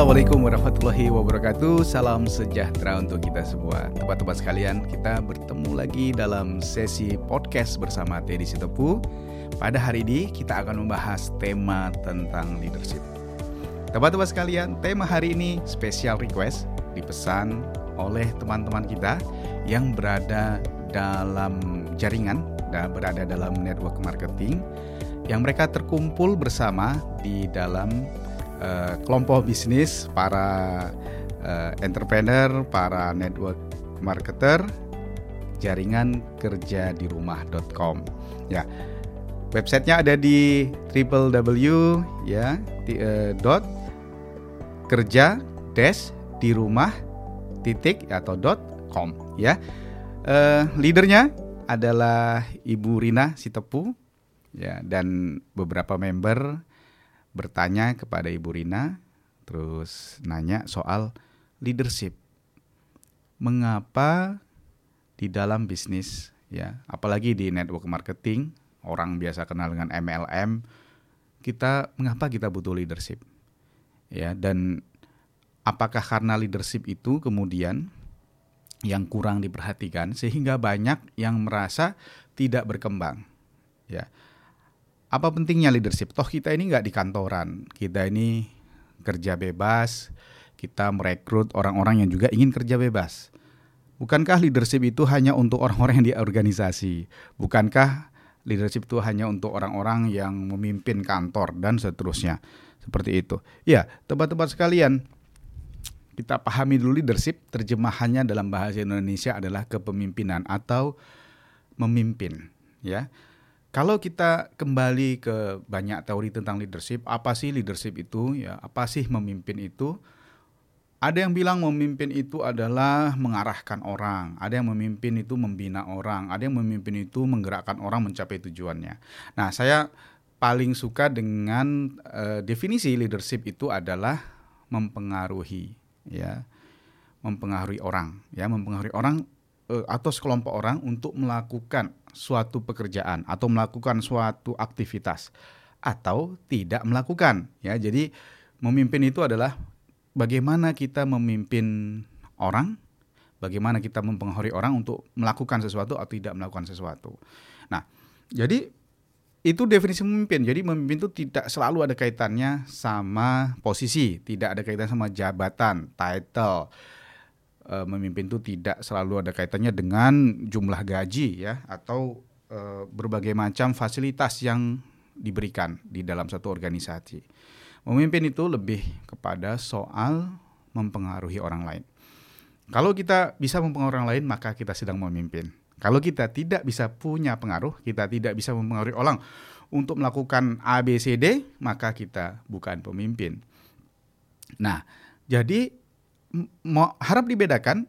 Assalamualaikum warahmatullahi wabarakatuh. Salam sejahtera untuk kita semua. Tepat-tepat sekalian kita bertemu lagi dalam sesi podcast bersama Teddy Sitepu Pada hari ini kita akan membahas tema tentang leadership. Tepat-tepat sekalian tema hari ini special request Dipesan oleh teman-teman kita yang berada dalam jaringan dan berada dalam network marketing yang mereka terkumpul bersama di dalam uh, kelompok bisnis para uh, entrepreneur, para network marketer, jaringan kerja di rumah.com. Ya, websitenya ada di www ya uh, dot kerja dash di rumah titik atau dot com ya. Uh, leadernya adalah Ibu Rina Sitepu ya dan beberapa member bertanya kepada Ibu Rina, terus nanya soal leadership. Mengapa di dalam bisnis ya, apalagi di network marketing, orang biasa kenal dengan MLM, kita mengapa kita butuh leadership? Ya, dan apakah karena leadership itu kemudian yang kurang diperhatikan sehingga banyak yang merasa tidak berkembang? Ya apa pentingnya leadership? Toh kita ini nggak di kantoran, kita ini kerja bebas, kita merekrut orang-orang yang juga ingin kerja bebas. Bukankah leadership itu hanya untuk orang-orang yang di organisasi? Bukankah leadership itu hanya untuk orang-orang yang memimpin kantor dan seterusnya? Seperti itu. Ya, tempat-tempat sekalian, kita pahami dulu leadership, terjemahannya dalam bahasa Indonesia adalah kepemimpinan atau memimpin, ya. Kalau kita kembali ke banyak teori tentang leadership, apa sih leadership itu? Ya, apa sih memimpin itu? Ada yang bilang memimpin itu adalah mengarahkan orang, ada yang memimpin itu membina orang, ada yang memimpin itu menggerakkan orang mencapai tujuannya. Nah, saya paling suka dengan uh, definisi leadership itu adalah mempengaruhi, ya, mempengaruhi orang, ya, mempengaruhi orang atau sekelompok orang untuk melakukan suatu pekerjaan atau melakukan suatu aktivitas atau tidak melakukan ya. Jadi memimpin itu adalah bagaimana kita memimpin orang, bagaimana kita mempengaruhi orang untuk melakukan sesuatu atau tidak melakukan sesuatu. Nah, jadi itu definisi memimpin. Jadi memimpin itu tidak selalu ada kaitannya sama posisi, tidak ada kaitan sama jabatan, title, e, memimpin itu tidak selalu ada kaitannya dengan jumlah gaji ya atau e, berbagai macam fasilitas yang diberikan di dalam satu organisasi. Memimpin itu lebih kepada soal mempengaruhi orang lain. Kalau kita bisa mempengaruhi orang lain, maka kita sedang memimpin. Kalau kita tidak bisa punya pengaruh, kita tidak bisa mempengaruhi orang untuk melakukan A, B, C, D, maka kita bukan pemimpin. Nah, jadi mau harap dibedakan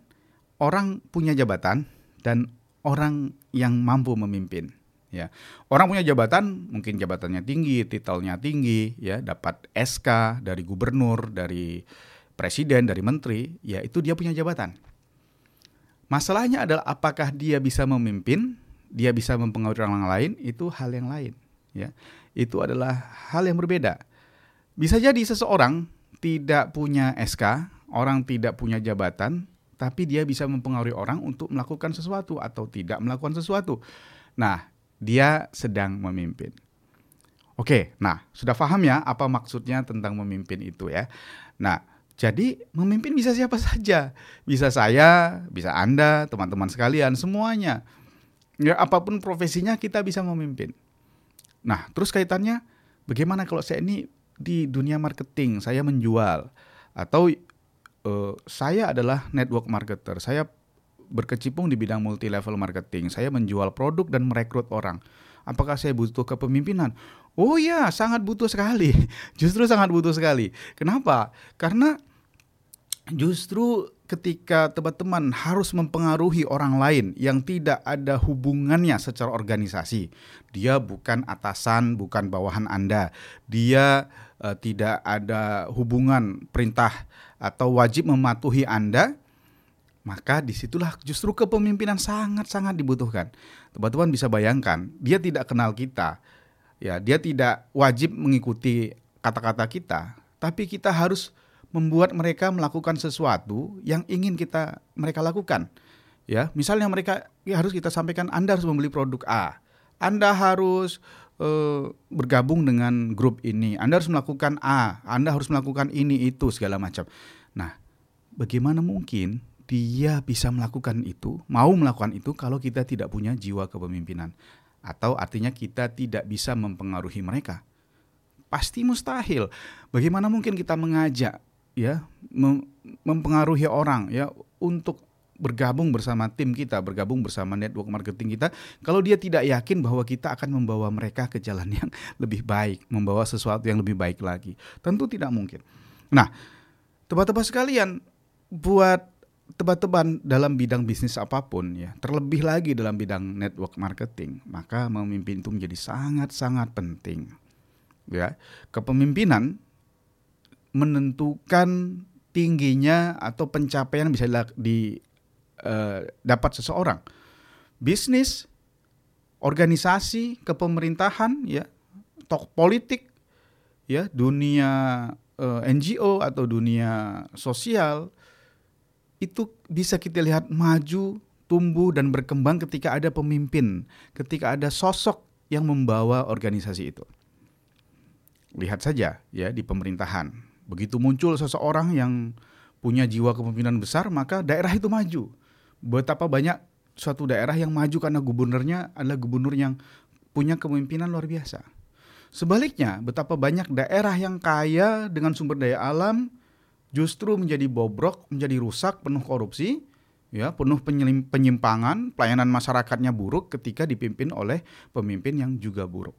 orang punya jabatan dan orang yang mampu memimpin ya. Orang punya jabatan mungkin jabatannya tinggi titelnya tinggi ya dapat SK dari gubernur dari presiden dari menteri ya itu dia punya jabatan. Masalahnya adalah apakah dia bisa memimpin dia bisa mempengaruhi orang lain itu hal yang lain ya. Itu adalah hal yang berbeda. Bisa jadi seseorang tidak punya SK orang tidak punya jabatan, tapi dia bisa mempengaruhi orang untuk melakukan sesuatu atau tidak melakukan sesuatu. Nah, dia sedang memimpin. Oke, nah sudah paham ya apa maksudnya tentang memimpin itu ya. Nah, jadi memimpin bisa siapa saja. Bisa saya, bisa Anda, teman-teman sekalian, semuanya. Ya apa pun profesinya kita bisa memimpin. Nah, terus kaitannya bagaimana kalau saya ini di dunia marketing, saya menjual atau uh, saya adalah network marketer. Saya berkecimpung di bidang multi level marketing. Saya menjual produk dan merekrut orang. Apakah saya butuh kepemimpinan? Oh ya, sangat butuh sekali. Justru sangat butuh sekali. Kenapa? Karena justru ketika teman-teman harus mempengaruhi orang lain yang tidak ada hubungannya secara organisasi. Dia bukan atasan, bukan bawahan Anda. Dia uh, tidak ada hubungan perintah atau wajib mematuhi Anda, maka di situlah justru kepemimpinan sangat-sangat dibutuhkan. Teman-teman bisa bayangkan, dia tidak kenal kita, ya dia tidak wajib mengikuti kata-kata kita, tapi kita harus membuat mereka melakukan sesuatu yang ingin kita mereka lakukan. Ya, misalnya mereka ya harus kita sampaikan Anda harus membeli produk A. Anda harus uh, bergabung dengan grup ini. Anda harus melakukan A, Anda harus melakukan ini itu segala macam. Nah, bagaimana mungkin dia bisa melakukan itu, mau melakukan itu kalau kita tidak punya jiwa kepemimpinan? Atau artinya kita tidak bisa mempengaruhi mereka? Pasti mustahil. Bagaimana mungkin kita mengajak ya mempengaruhi orang ya untuk bergabung bersama tim kita, bergabung bersama network marketing kita, kalau dia tidak yakin bahwa kita akan membawa mereka ke jalan yang lebih baik, membawa sesuatu yang lebih baik lagi, tentu tidak mungkin. Nah, tebak-tebak sekalian, buat tebak-tebakan dalam bidang bisnis apa pun ya, terlebih lagi dalam bidang network marketing, maka memimpin itu menjadi sangat-sangat penting. Ya, kepemimpinan menentukan tingginya atau pencapaian bisa di uh, dapat seseorang. Bisnis, organisasi, kepemerintahan, ya, tok politik, ya, dunia uh, eh, NGO atau dunia sosial itu bisa kita lihat maju, tumbuh dan berkembang ketika ada pemimpin, ketika ada sosok yang membawa organisasi itu. Lihat saja ya di pemerintahan. Begitu muncul seseorang yang punya jiwa kepemimpinan besar, maka daerah itu maju betapa banyak suatu daerah yang maju karena gubernurnya adalah gubernur yang punya kepemimpinan luar biasa. Sebaliknya, betapa banyak daerah yang kaya dengan sumber daya alam justru menjadi bobrok, menjadi rusak, penuh korupsi, ya, penuh penyimpangan, pelayanan masyarakatnya buruk ketika dipimpin oleh pemimpin yang juga buruk.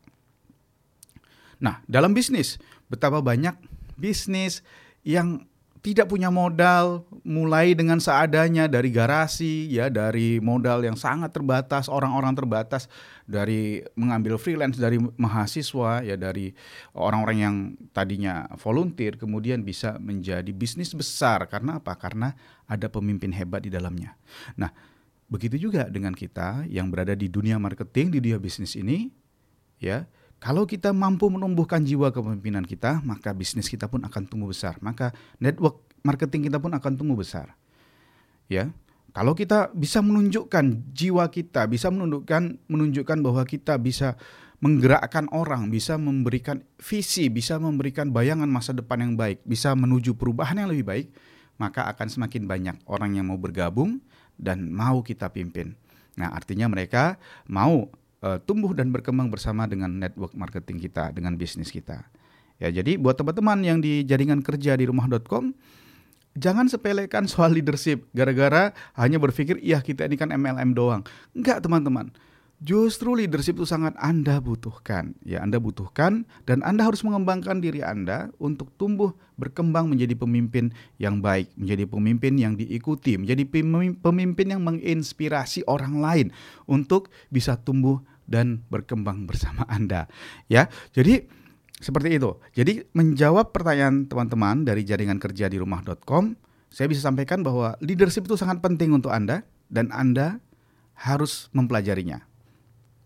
Nah, dalam bisnis, betapa banyak bisnis yang tidak punya modal, mulai dengan seadanya dari garasi, ya dari modal yang sangat terbatas, orang-orang terbatas, dari mengambil freelance dari mahasiswa, ya dari orang-orang yang tadinya volunteer, kemudian bisa menjadi bisnis besar karena apa? Karena ada pemimpin hebat di dalamnya. Nah, begitu juga dengan kita yang berada di dunia marketing, di dunia bisnis ini, ya kalau kita mampu menumbuhkan jiwa kepemimpinan kita, maka bisnis kita pun akan tumbuh besar. Maka network marketing kita pun akan tumbuh besar. Ya. Kalau kita bisa menunjukkan jiwa kita, bisa menunjukkan menunjukkan bahwa kita bisa menggerakkan orang, bisa memberikan visi, bisa memberikan bayangan masa depan yang baik, bisa menuju perubahan yang lebih baik, maka akan semakin banyak orang yang mau bergabung dan mau kita pimpin. Nah, artinya mereka mau uh, tumbuh dan berkembang bersama dengan network marketing kita, dengan bisnis kita. Ya, jadi buat teman-teman yang di jaringan kerja di rumah.com, jangan sepelekan soal leadership gara-gara hanya berpikir iya kita ini kan MLM doang. Enggak, teman-teman. Justru leadership itu sangat Anda butuhkan. Ya, Anda butuhkan dan Anda harus mengembangkan diri Anda untuk tumbuh berkembang menjadi pemimpin yang baik, menjadi pemimpin yang diikuti, menjadi pemimpin yang menginspirasi orang lain untuk bisa tumbuh dan berkembang bersama Anda. Ya. Jadi seperti itu. Jadi menjawab pertanyaan teman-teman dari jaringan kerja di rumah.com, saya bisa sampaikan bahwa leadership itu sangat penting untuk Anda dan Anda harus mempelajarinya.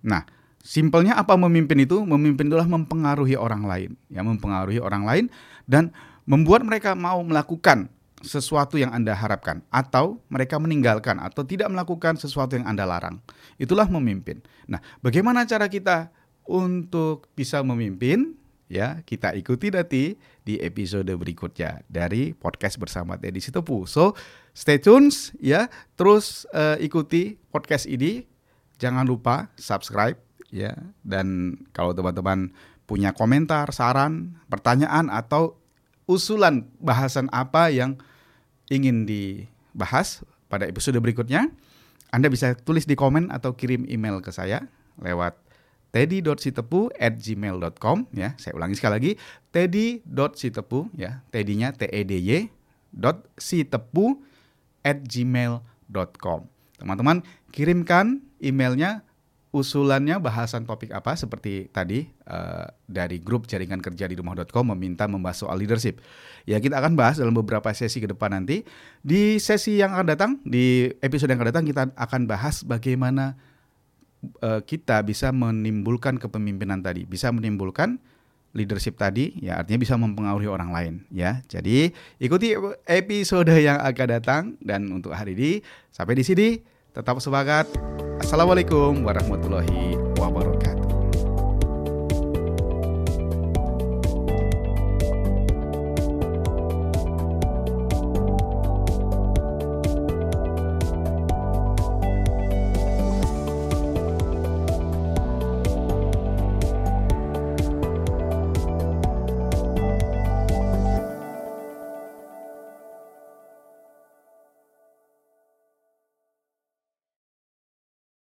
Nah, simpelnya apa memimpin itu? Memimpin itulah mempengaruhi orang lain, ya mempengaruhi orang lain dan membuat mereka mau melakukan sesuatu yang Anda harapkan atau mereka meninggalkan atau tidak melakukan sesuatu yang Anda larang. Itulah memimpin. Nah, bagaimana cara kita untuk bisa memimpin? Ya, kita ikuti nanti di episode berikutnya dari podcast bersama Teddy Sitopu. So, stay tune ya, terus uh, ikuti podcast ini. Jangan lupa subscribe ya dan kalau teman-teman punya komentar, saran, pertanyaan atau usulan bahasan apa yang ingin dibahas pada episode berikutnya, Anda bisa tulis di komen atau kirim email ke saya lewat teddy.sitepu at gmail.com ya. Saya ulangi sekali lagi, teddy.sitepu ya, teddy-nya T-E-D-Y dot sitepu at gmail.com. Teman-teman, kirimkan emailnya usulannya bahasan topik apa seperti tadi uh, dari grup jaringan kerja di rumah.com meminta membahas soal leadership. Ya kita akan bahas dalam beberapa sesi ke depan nanti. Di sesi yang akan datang, di episode yang akan datang kita akan bahas bagaimana uh, kita bisa menimbulkan kepemimpinan tadi, bisa menimbulkan leadership tadi ya artinya bisa mempengaruhi orang lain ya. Jadi ikuti episode yang akan datang dan untuk hari ini sampai di sini tetap semangat. Assalamualaikum warahmatullahi wabarakatuh.